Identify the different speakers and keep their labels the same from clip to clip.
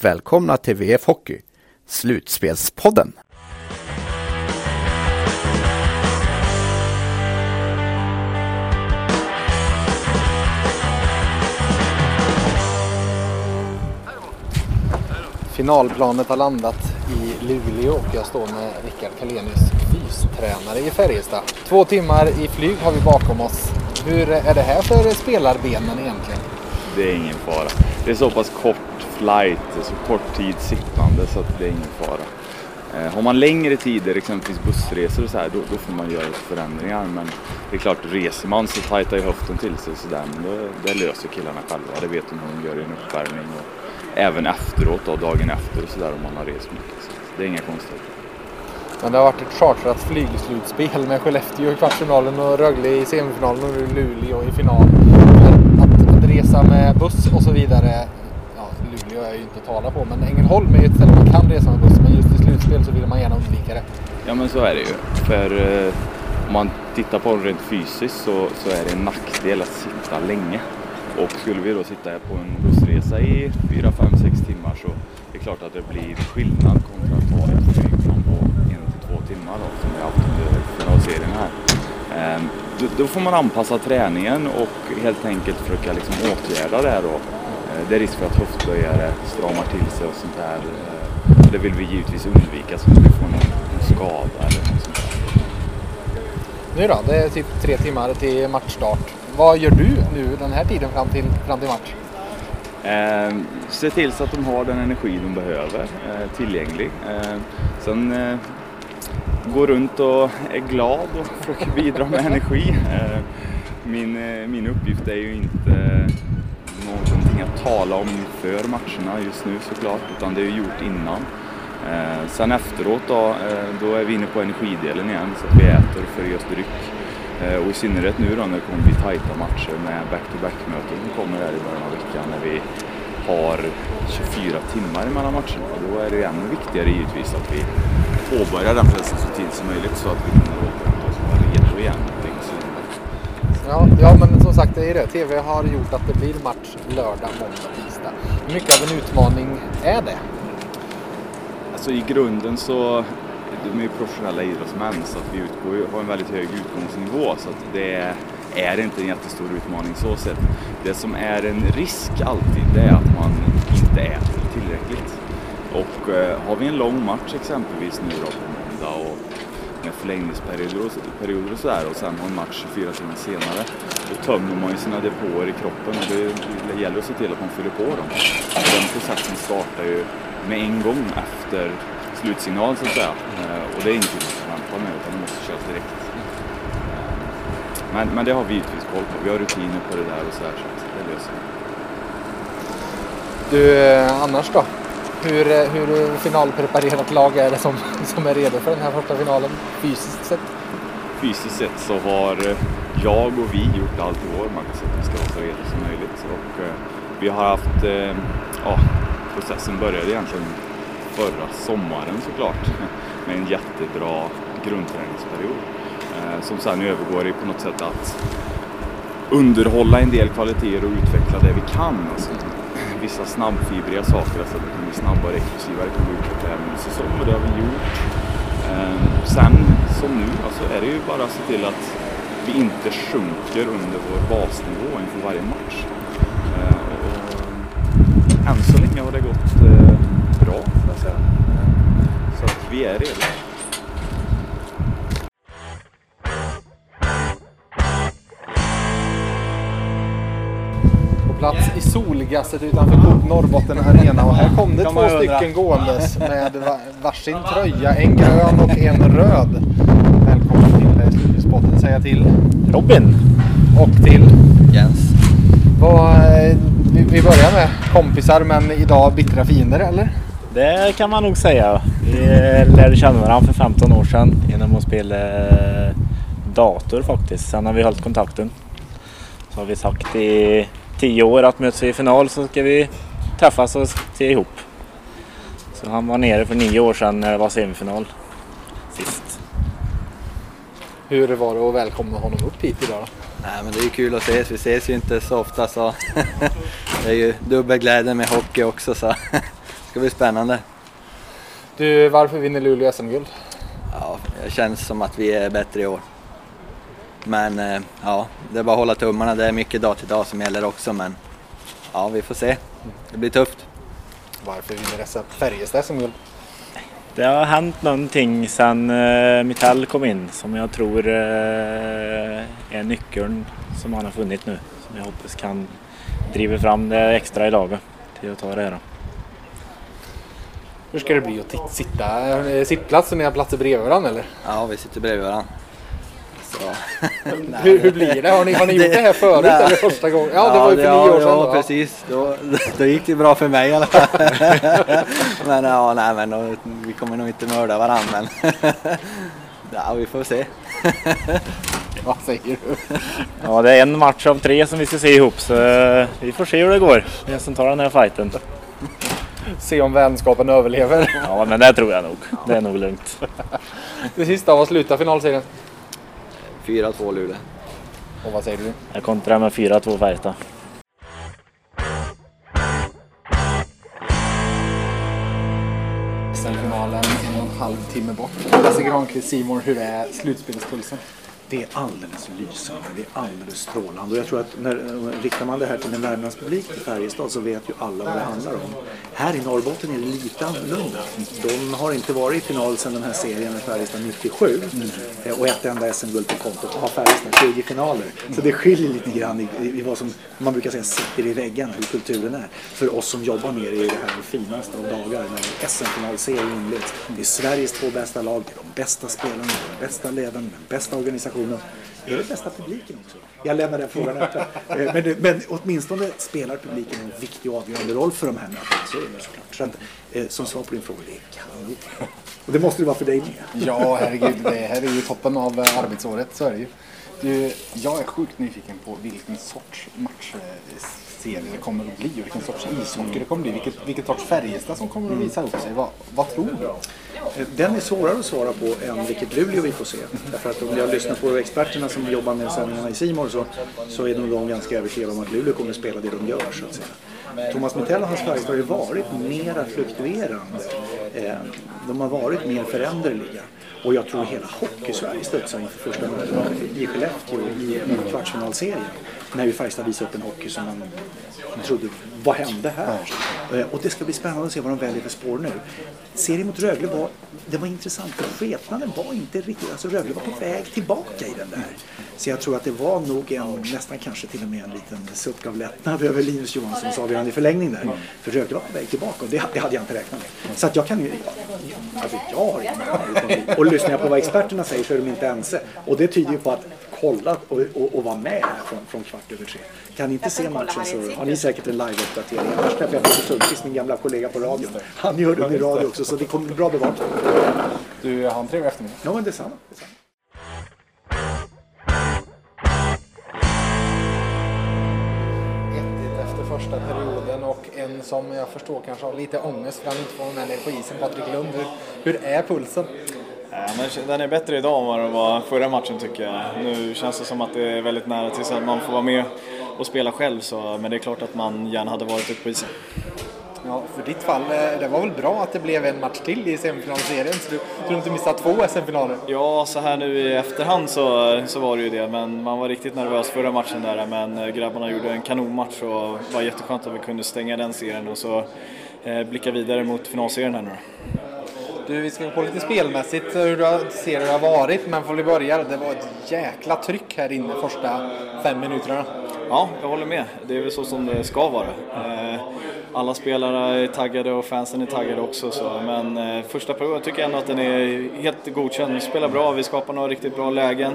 Speaker 1: välkomna till VF Hockey, Slutspelspodden.
Speaker 2: Finalplanet har landat i Luleå och jag står med Rickard Kalenius, fystränare i Färjestad. Två timmar i flyg har vi bakom oss. Hur är det här för spelarbenen egentligen?
Speaker 3: Det är ingen fara. Det är så pass kort light, så kort tid sittande så att det är ingen fara. Eh, har man längre tider, exempelvis liksom bussresor och så här, då, då får man göra förändringar. Men det är klart, reser man så tajtar ju höften till sig sådär. Men det, det löser killarna själva. Det vet de hur de gör i en uppvärmning. Och även efteråt, då, dagen efter och sådär om man har rest mycket. Så det är inga konstigheter.
Speaker 2: Men det har varit ett chartrat flygslutspel med Skellefteå i kvartsfinalen och Rögle i semifinalen och nu Luleå i final. Att, att resa med buss och så vidare ja, Luleå ju inte tala på, men Ängelholm är ju ett ställe man kan resa med buss, men just i slutspel så vill man gärna undvika det.
Speaker 3: Ja men så är det ju. För eh, om man tittar på det rent fysiskt så, så är det en nackdel att sitta länge. Och skulle vi då sitta på en bussresa i 4, 5, 6 timmar så är det klart att det blir skillnad kontra att ta ett flygplan på en till två timmar då, som vi har haft under serien här. Ehm, då, då, får man anpassa träningen och helt enkelt försöka liksom åtgärda det här då. Eh, det är risk för att höftböjare stramar till sig och sånt där. Eh, det vill vi givetvis undvika så att vi får någon, skada eller något sånt där.
Speaker 2: Nu då, det är typ tre timmar till matchstart. Vad gör du nu den här tiden fram till, fram till match?
Speaker 3: Eh, se till så att de har den energi de behöver eh, tillgänglig. Eh, sen eh, gå runt och är glad och försöka bidra med energi. Eh, min, eh, min uppgift är ju inte inget att tala om inför matcherna just nu såklart, utan det är ju gjort innan. Eh, sen efteråt då, eh, då är vi inne på energidelen igen så att vi äter och just oss dryck. Eh, och i synnerhet nu då när det kommer bli tajta matcher med back-to-back-möten som kommer här i början av veckan när vi har 24 timmar mellan matcherna. Då är det ju ännu viktigare givetvis att vi påbörjar den pressen så tidigt som möjligt så att vi hinner återhämta oss och vara redo igen.
Speaker 2: Ja, ja, men som sagt det är det. TV har gjort att det blir match lördag, måndag, tisdag. Hur mycket av en utmaning är det?
Speaker 3: Alltså i grunden så de är ju professionella idrottsmän så att vi utgår, har en väldigt hög utgångsnivå så att det är inte en jättestor utmaning så sett. Det som är en risk alltid det är att man inte äter tillräckligt. Och eh, har vi en lång match exempelvis nu då på måndag och förlängningsperioder och, perioder och sådär och sen har en match 24 timmar senare då tömmer man ju sina depåer i kroppen och det, det gäller att se till att man fyller på dem. Och den processen startar ju med en gång efter slutsignal så att säga. Eh, och det är ingenting man kan vänta med utan det måste köras direkt. Men, men det har vi givetvis koll på. Vi har rutiner på det där och sådär så att det löser vi.
Speaker 2: Du, eh, annars då? Hur, eh, hur finalpreparerat lag är det som, som är redo för den här första finalen fysiskt sett?
Speaker 3: Fysiskt sett så har eh, jag och vi gjort allt i vår makt så att vi ska vara så redo som möjligt. Och, eh, vi har haft, eh, ja, processen började egentligen förra sommaren såklart med en jättebra grundträningsperiod eh, som sen övergår i på något sätt att underhålla en del kvaliteter och utveckla det vi kan. Alltså, vissa snabbfibriga saker, alltså att det kan bli snabbare, explosivare, kan vi utveckla även under säsong och det har vi gjort. Ehm, sen som nu, alltså är det ju bara att se till att vi inte sjunker under vår basnivå inför varje match. Ehm, och än så länge har det gått eh, bra, får jag säga. Ehm, så att vi är redo.
Speaker 2: På plats i solgasset utanför Coop Norrbotten Arena och här kom det två stycken gåendes med va- varsin tröja, en grön och en röd. Välkommen till eh, Studiospotten säger jag till
Speaker 4: Robin!
Speaker 2: och till
Speaker 4: Jens.
Speaker 2: vad, eh, vi, vi börjar med kompisar men idag bittra fiender eller?
Speaker 4: det kan man nog säga. Vi lärde känna varandra för 15 år sedan genom att spela dator faktiskt. Sen har vi hållit kontakten. Så har vi sagt i 10 år att möts vi i final så ska vi träffas och se ihop. Så han var nere för 9 år sedan när det var semifinal sist.
Speaker 2: Hur var det att välkomna honom upp hit idag då?
Speaker 5: Nej, men det är ju kul att ses. Vi ses ju inte så ofta så det är ju dubbel glädje med hockey också så det ska bli spännande.
Speaker 2: Du, varför vinner Luleå SM-guld?
Speaker 5: Ja, det känns som att vi är bättre i år. Men eh, ja, det är bara att hålla tummarna. Det är mycket dag till dag som gäller också men ja, vi får se. Det blir tufft.
Speaker 2: Varför vinner SM Färjestad SM-guld?
Speaker 4: Det har hänt någonting sedan uh, Mitell kom in som jag tror uh, är nyckeln som han har funnit nu. Som jag hoppas kan driva fram det extra i laget till att ta det här.
Speaker 2: Hur ska det bli att sitta? Sittplats och ni har platser bredvid varandra eller?
Speaker 5: Ja, vi sitter bredvid varandra.
Speaker 2: hur, hur, blir det? Har ni, har ni gjort det här förut nej. eller första gången? Ja, det ja, var ju för ja, nio år sedan.
Speaker 5: Ja, då. precis. Då, då gick det bra för mig i alla fall. men ja, nej, men då, vi kommer nog inte mörda varandra. Men ja, vi får se.
Speaker 2: Vad säger du?
Speaker 4: Ja, det är en match av tre som vi ska se ihop så eh, vi får se hur det går. Vem som tar den här fighten.
Speaker 2: Se om vänskapen överlever.
Speaker 4: Ja, men det tror jag nog. Det är nog lugnt.
Speaker 2: Det sista, vad slutar finalserien?
Speaker 5: 4-2 Luleå.
Speaker 2: Och vad säger du?
Speaker 4: Jag kontrar med 4-2 Färjestad.
Speaker 2: SM-finalen en och en halv timme bort. Lasse Granqvist, Simon, hur är slutspelspulsen?
Speaker 6: Det är alldeles lysande, det är alldeles strålande. Och jag tror att när, riktar man det här till en Värmlandspublik i Färjestad så vet ju alla vad det handlar om. Här i Norrbotten är det lite annorlunda. De har inte varit i final sedan den här serien med Färjestad 97 mm. och ett enda SM-guld på kontot har Färjestad 20 finaler. Så det skiljer lite grann i, i, i vad som man brukar säga sitter i väggen, hur kulturen är. För oss som jobbar nere i det här finaste av dagar när SM-finalserien inleds. Det är Sveriges två bästa lag, det är de bästa spelarna, de bästa ledarna, den bästa organisationen nationen är det bästa publiken också? Jag lämnar den frågan öppen. Eh, men, men åtminstone spelar publiken en viktig och avgörande roll för de här mötena. Så att, eh, som svar på din fråga, det är kanon. Och det måste det vara för dig med.
Speaker 2: Ja, herregud. Det här är ju toppen av eh, arbetsåret, så är det ju. Du, jag är sjukt nyfiken på vilken sorts matchserie det kommer att bli och vilken sorts ishockey det kommer att bli. Vilket, vilket sorts Färjestad som kommer att visa upp sig. Vad, vad tror du?
Speaker 6: Den är svårare att svara på än vilket Luleå vi får se. Därför att om jag lyssnar på experterna som jobbar med sändningarna i Simor så, så är nog de ganska övertygade om att Luleå kommer att spela det de gör så att säga. Thomas Mitell och hans Färjestad har ju varit mera fluktuerande. Eh, de har varit mer föränderliga. Och jag tror hela Hockeysverige studsar inför första mötet i Skellefteå i kvartsfinalserien. När ju Färjestad visade upp en hockey som man trodde, vad hände här? Eh, och det ska bli spännande att se vad de väljer för spår nu. Serien mot Rögle var, det var intressant för skepnaden var inte riktigt, alltså Rögle var på väg tillbaka i den där. Så jag tror att det var nog en, nästan kanske till och med en liten suck av lättnad över Linus Johanssons avgörande i förlängning där. För Rögle var på väg tillbaka och det, det hade jag inte räknat med. Så att jag kan ju, alltså jag har ingen Och lyssnar jag på vad experterna säger så är de inte ense. Och det tyder ju på att kolla och, och, och vara med från, från kvart över tre. Kan ni inte se matchen så har ni säkert en live-uppdatering. Annars träffar jag Peter Sundqvist, min gamla kollega på radion. Han gör det i radio också så det kommer bli bra bevakning.
Speaker 2: Du, ha en trevlig eftermiddag.
Speaker 6: Ja, men detsamma. detsamma.
Speaker 2: efter första perioden och en som jag förstår kanske har lite ångest för att han inte får vara med på isen, Patrik Lund. Hur, hur är pulsen?
Speaker 7: Den är bättre idag än vad den var förra matchen tycker jag. Nu känns det som att det är väldigt nära tills att man får vara med och spela själv, så, men det är klart att man gärna hade varit ute på isen.
Speaker 2: Ja, för ditt fall, eh, det var väl bra att det blev en match till i semifinalserien så du, så du inte missade två SM-finaler?
Speaker 7: Ja, så här nu i efterhand så, så var det ju det, men man var riktigt nervös förra matchen där, men eh, grabbarna gjorde en kanonmatch och det var jätteskönt att vi kunde stänga den serien och så eh, blicka vidare mot finalserien här nu
Speaker 2: du, vi ska gå på lite spelmässigt hur du ser hur det har varit, men får vi börja? Det var ett jäkla tryck här inne första fem minuterna.
Speaker 7: Ja, jag håller med. Det är väl så som det ska vara. Eh, alla spelare är taggade och fansen är taggade också. Så. Men eh, första perioden tycker jag ändå att den är helt godkänd. Vi spelar bra, vi skapar några riktigt bra lägen.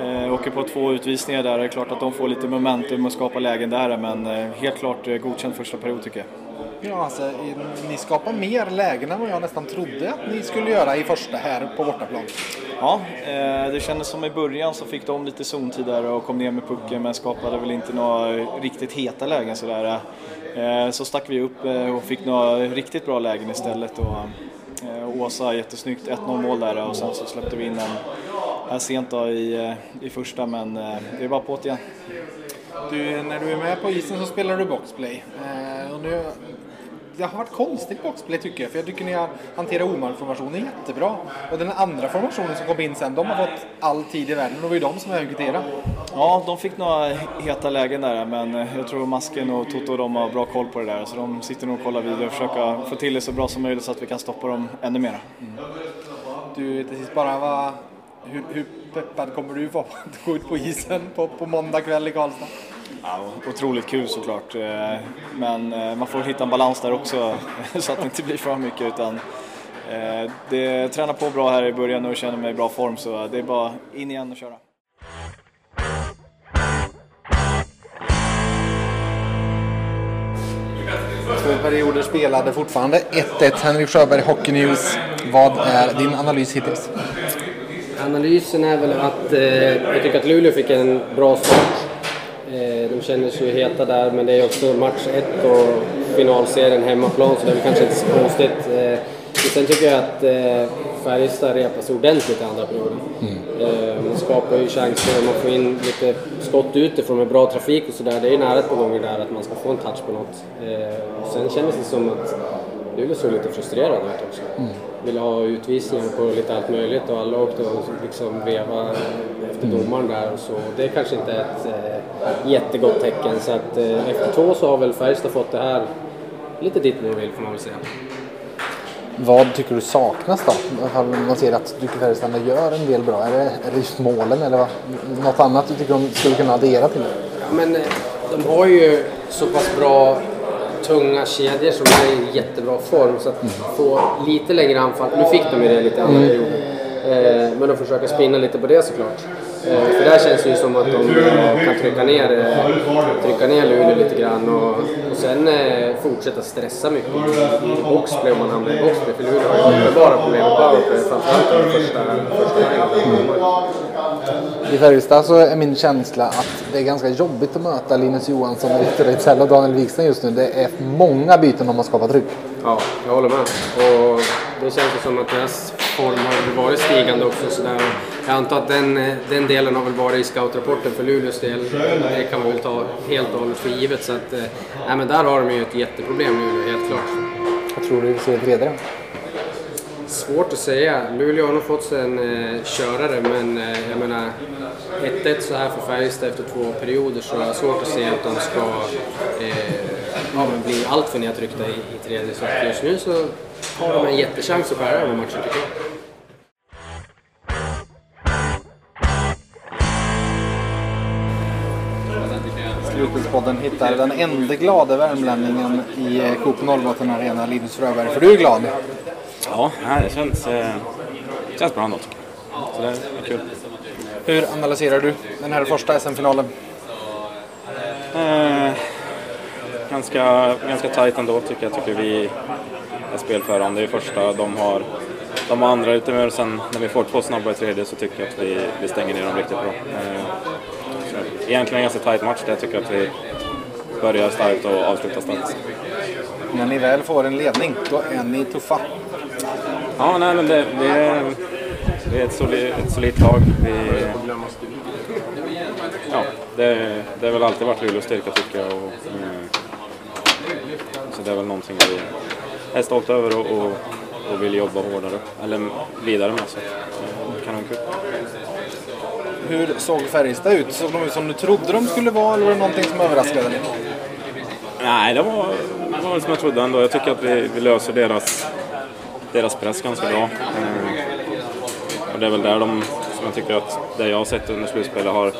Speaker 7: Eh, åker på två utvisningar där, det är klart att de får lite momentum och skapar lägen där men eh, helt klart godkänd första period tycker jag.
Speaker 2: Ja, alltså, ni skapar mer lägen än vad jag nästan trodde att ni skulle göra i första här på bortaplan.
Speaker 7: Ja, eh, det kändes som i början så fick de lite zontid där och kom ner med pucken men skapade väl inte några riktigt heta lägen sådär. Eh, Så stack vi upp eh, och fick några riktigt bra lägen istället och Åsa jättesnyggt 1-0 mål där och sen så släppte vi in en här sent då i, i första men det är bara på igen.
Speaker 2: Du, när du är med på isen så spelar du boxplay. Och nu, det har varit konstigt boxplay tycker jag, för jag tycker ni har hanterat omarformationen jättebra. Och den andra formationen som kom in sen, de har fått all tid i världen och det var ju de som överkvitterade.
Speaker 7: Ja, de fick några heta lägen där men eh, jag tror Masken och Toto och de har bra koll på det där så de sitter nog och kollar vidare och försöker få till det så bra som möjligt så att vi kan stoppa dem ännu mer.
Speaker 2: Du, till sist bara, vad, hur, hur peppad kommer du vara att gå ut på isen på, på måndag kväll i Karlstad?
Speaker 7: Ja, otroligt kul såklart eh, men eh, man får hitta en balans där också så att det inte blir för mycket utan eh, det tränar på bra här i början och känner mig i bra form så det är bara in igen och köra.
Speaker 2: Två perioder spelade fortfarande. 1-1 Henrik Sjöberg, Hockey News. Vad är din analys hittills?
Speaker 8: Analysen är väl att eh, jag tycker att Luleå fick en bra start. Eh, de känner sig ju heta där, men det är också match ett och finalserien hemmaplan, så det är väl kanske inte så konstigt. Eh, sen tycker jag att eh, Färjestad repar sig ordentligt i andra perioden. Eh, man skapar ju chanser man får in lite skott utifrån med bra trafik och sådär. Det är ju nära ett par gånger där att man ska få en touch på något. Sen kändes det som att Luleå såg lite frustrerad ut också. Ville ha utvisningar på lite allt möjligt och alla åkte och liksom veva efter domaren där och så. Det är kanske inte ett eh, jättegott tecken så att eh, efter två så har väl Färjestad fått det här lite dit man vill får man väl säga.
Speaker 2: Vad tycker du saknas då? Man ser att Duke Färjestad gör en del bra. Är det, är det just målen eller vad? något annat du tycker de skulle kunna addera till det?
Speaker 8: Ja, men eh, de har ju så pass bra tunga kedjor som är i jättebra form så att få lite längre anfall. Nu fick de ju det lite andra perioden. Eh, men de försöker spinna lite på det såklart. Eh, för där känns det ju som att de eh, kan trycka ner, eh, trycka ner Luleå lite grann och, och sen eh, fortsätta stressa mycket i, boxplay om man hamnar i boxplay. För Luleå har ju uppenbara problem med powerplay framförallt under första, första.
Speaker 2: I Färjestad så är min känsla att det är ganska jobbigt att möta Linus Johansson, Victor Ejdsell och Daniel Wiksten just nu. Det är många byten om man skapar tryck.
Speaker 8: Ja, jag håller med. Och det känns som att deras form har varit stigande också. Så där. Jag antar att den, den delen har väl varit i scoutrapporten för Luleås del. Det kan man väl ta helt och hållet för givet. Så att, eh, nej, men där har de ju ett jätteproblem Luleå, helt klart.
Speaker 2: Jag tror du ser tredje
Speaker 8: Svårt att säga. Luleå har nog fått sig en eh, körare men eh, jag menar 1-1 så här för Färjestad efter två perioder så är det svårt att se att de ska eh, ja, men bli alltför nedtryckta i, i tredje. Så just nu så har de en jättechans att skära över matchen tycker jag.
Speaker 2: Slutspelspodden hittar den enda glada värmlänningen i eh, Coop Norrbotten Arena, Linus Fröberg. För du är glad.
Speaker 9: Ja, det känns, eh, känns bra ändå. Så det är kul.
Speaker 2: Hur analyserar du den här första SM-finalen?
Speaker 9: Eh, ganska, ganska tajt ändå tycker jag. Tycker vi är spelförande i första. De har, de har andra lite mer. Sen när vi får två snabba i tredje så tycker jag att vi, vi stänger ner dem riktigt bra. Eh, egentligen en ganska tajt match där jag tycker att vi börjar starkt och avslutar starkt.
Speaker 2: När ni väl får en ledning, då är ni tuffa.
Speaker 9: Ja, nej, men det, det, är, det är ett, solid, ett solidt lag. Vi, ja, det, det har väl alltid varit Luleås styrka tycker jag. Och, mm, så det är väl någonting vi är stolta över och, och, och vill jobba hårdare, eller vidare med. Så eh, kanonkul.
Speaker 2: Hur såg Färjestad ut? Såg de ut som du trodde de skulle vara eller var det någonting som överraskade dig?
Speaker 9: Nej, det var, det var som jag trodde ändå. Jag tycker att vi, vi löser deras, deras press ganska bra. Eh, och det är väl där de, som jag tycker att det jag har sett under slutspelet har,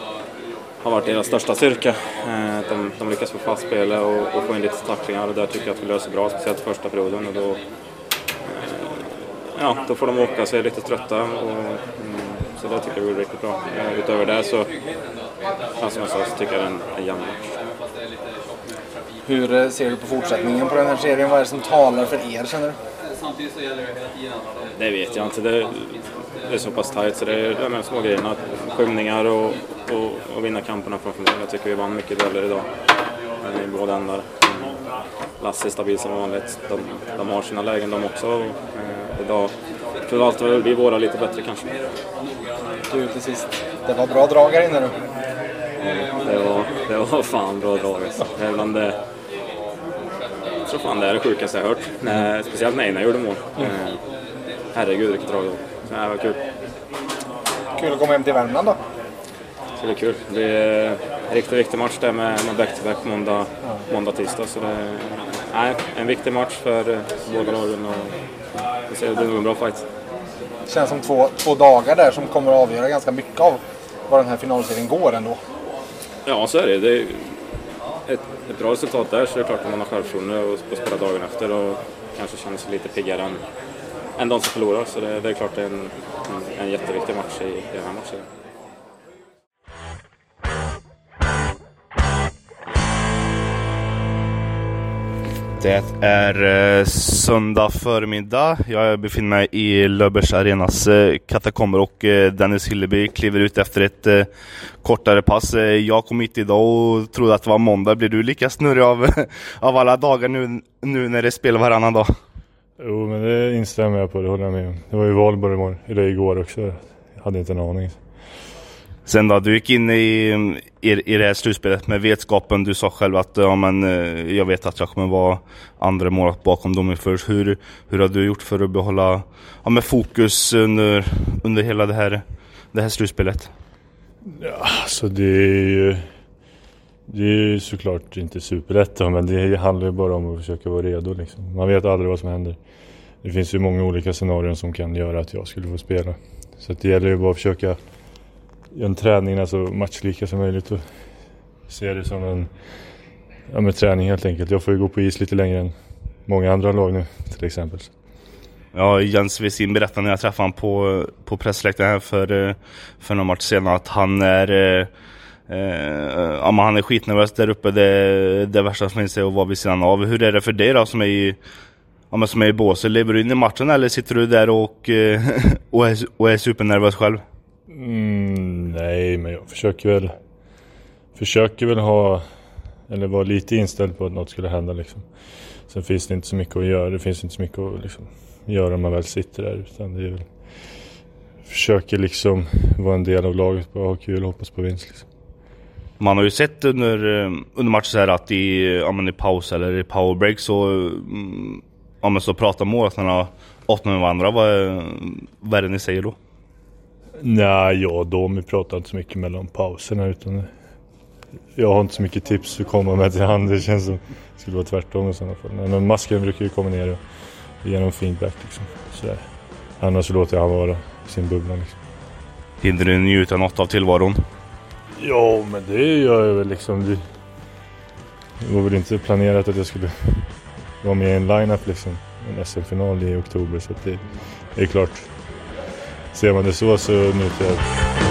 Speaker 9: har varit deras största styrka. Eh, att de, de lyckas få fast spelet och, och få in lite tacklingar och där tycker jag att vi löser bra, speciellt första perioden. Och då, eh, ja, då får de åka sig lite trötta. Och, mm, så det tycker jag vi riktigt bra. Eh, utöver det så, ja, som jag sa, så tycker jag det är en, en jämn match.
Speaker 2: Hur eh, ser du på fortsättningen på den här serien? Vad är det som talar för er känner du?
Speaker 9: Det vet jag inte. Det, det är så pass tajt så det är de här små grejerna. Skymningar och, och, och vinna kamperna framför mig. Jag tycker vi vann mycket dueller idag. Men I båda ändar. Lasse är stabil som vanligt. De, de har sina lägen de också. Eh, idag förvaltar vi våra lite bättre kanske.
Speaker 2: Du till sist. Det var bra drag här inne nu.
Speaker 9: Det var, det var fan bra drag alltså. Det är bland det, tror fan det är det sjukaste jag hört. Eh, speciellt när Einar gjorde mål. Eh, herregud vilket drag det var. Det var kul.
Speaker 2: Kul att komma hem till Värmland då.
Speaker 9: Så det är kul. Det blir en riktigt viktig match där med, back-to-back måndag, måndag, tisdag. Så det är nej, en viktig match för eh, båda lagen och vi ser, det är nog en bra fight.
Speaker 2: Känns som två, två dagar där som kommer att avgöra ganska mycket av var den här finalserien går ändå.
Speaker 9: Ja, så är det. det är ett, ett bra resultat där så är det klart att man har självförtroende och, och spelar dagen efter och kanske känner sig lite piggare än, än de som förlorar. Så det, det är klart det är en, en, en jätteviktig match i, i den här matchen.
Speaker 10: Det är eh, söndag förmiddag. Jag befinner mig i Löfbergs Arenas eh, katakomber och eh, Dennis Hilleby kliver ut efter ett eh, kortare pass. Eh, jag kom hit idag och trodde att det var måndag. Blir du lika snurrig av, av alla dagar nu, nu när det är spel varannan dag?
Speaker 11: Jo, men det instämmer jag på. Det håller jag med om. Det var ju valborg imorgon, eller igår också. Jag hade inte en aning.
Speaker 10: Sen då, du gick in i, i, i det här slutspelet med vetskapen, du sa själv att ja, men, eh, jag vet att jag kommer vara andra målet bakom dem först. Hur, hur har du gjort för att behålla ja, med fokus under, under hela det här, det här slutspelet?
Speaker 11: Ja, alltså det är ju... Det är ju såklart inte superlätt då, men det handlar ju bara om att försöka vara redo liksom. Man vet aldrig vad som händer. Det finns ju många olika scenarion som kan göra att jag skulle få spela. Så det gäller ju bara att försöka en träning så matchlika som möjligt och se det som en ja, med träning helt enkelt. Jag får ju gå på is lite längre än många andra lag nu till exempel.
Speaker 10: Ja, Jens Westin berättade när jag träffade honom på, på pressläktaren här för, eh, för någon match senare att han är Uh, eh, ja, han är skitnervös där uppe. Det, det värsta som finns är att vara vid sidan av. Hur är det för dig då som är i, ja, men som är i båset? Lever du in i matchen eller sitter du där och, eh, och, är, och är supernervös själv?
Speaker 11: Mm, nej, men jag försöker väl Försöker väl ha Eller vara lite inställd på att något skulle hända liksom. Sen finns det inte så mycket att göra. Det finns inte så mycket att liksom, göra om man väl sitter där. Utan det är väl, försöker liksom vara en del av laget. Bara ha kul och hoppas på vinst. Liksom.
Speaker 10: Man har ju sett under, under matchen så här att i, ja, men i paus eller i powerbreak så, mm, ja, men så pratar målvakterna åt med varandra. Vad är, vad är det ni säger då?
Speaker 11: Nej, jag och Domi pratar inte så mycket mellan pauserna utan jag har inte så mycket tips att komma med till han. Det känns som det skulle vara tvärtom i sådana fall. Men masken brukar ju komma ner och ge någon feedback liksom. Sådär. Annars så låter jag han vara i sin bubbla liksom.
Speaker 10: Hinner du njuta något av tillvaron?
Speaker 11: Ja, men det gör jag väl liksom. Det var väl inte planerat att jag skulle vara med i en line-up liksom. En SM-final i oktober så att det är klart. Siema, ne siūlosi, nu, tiek.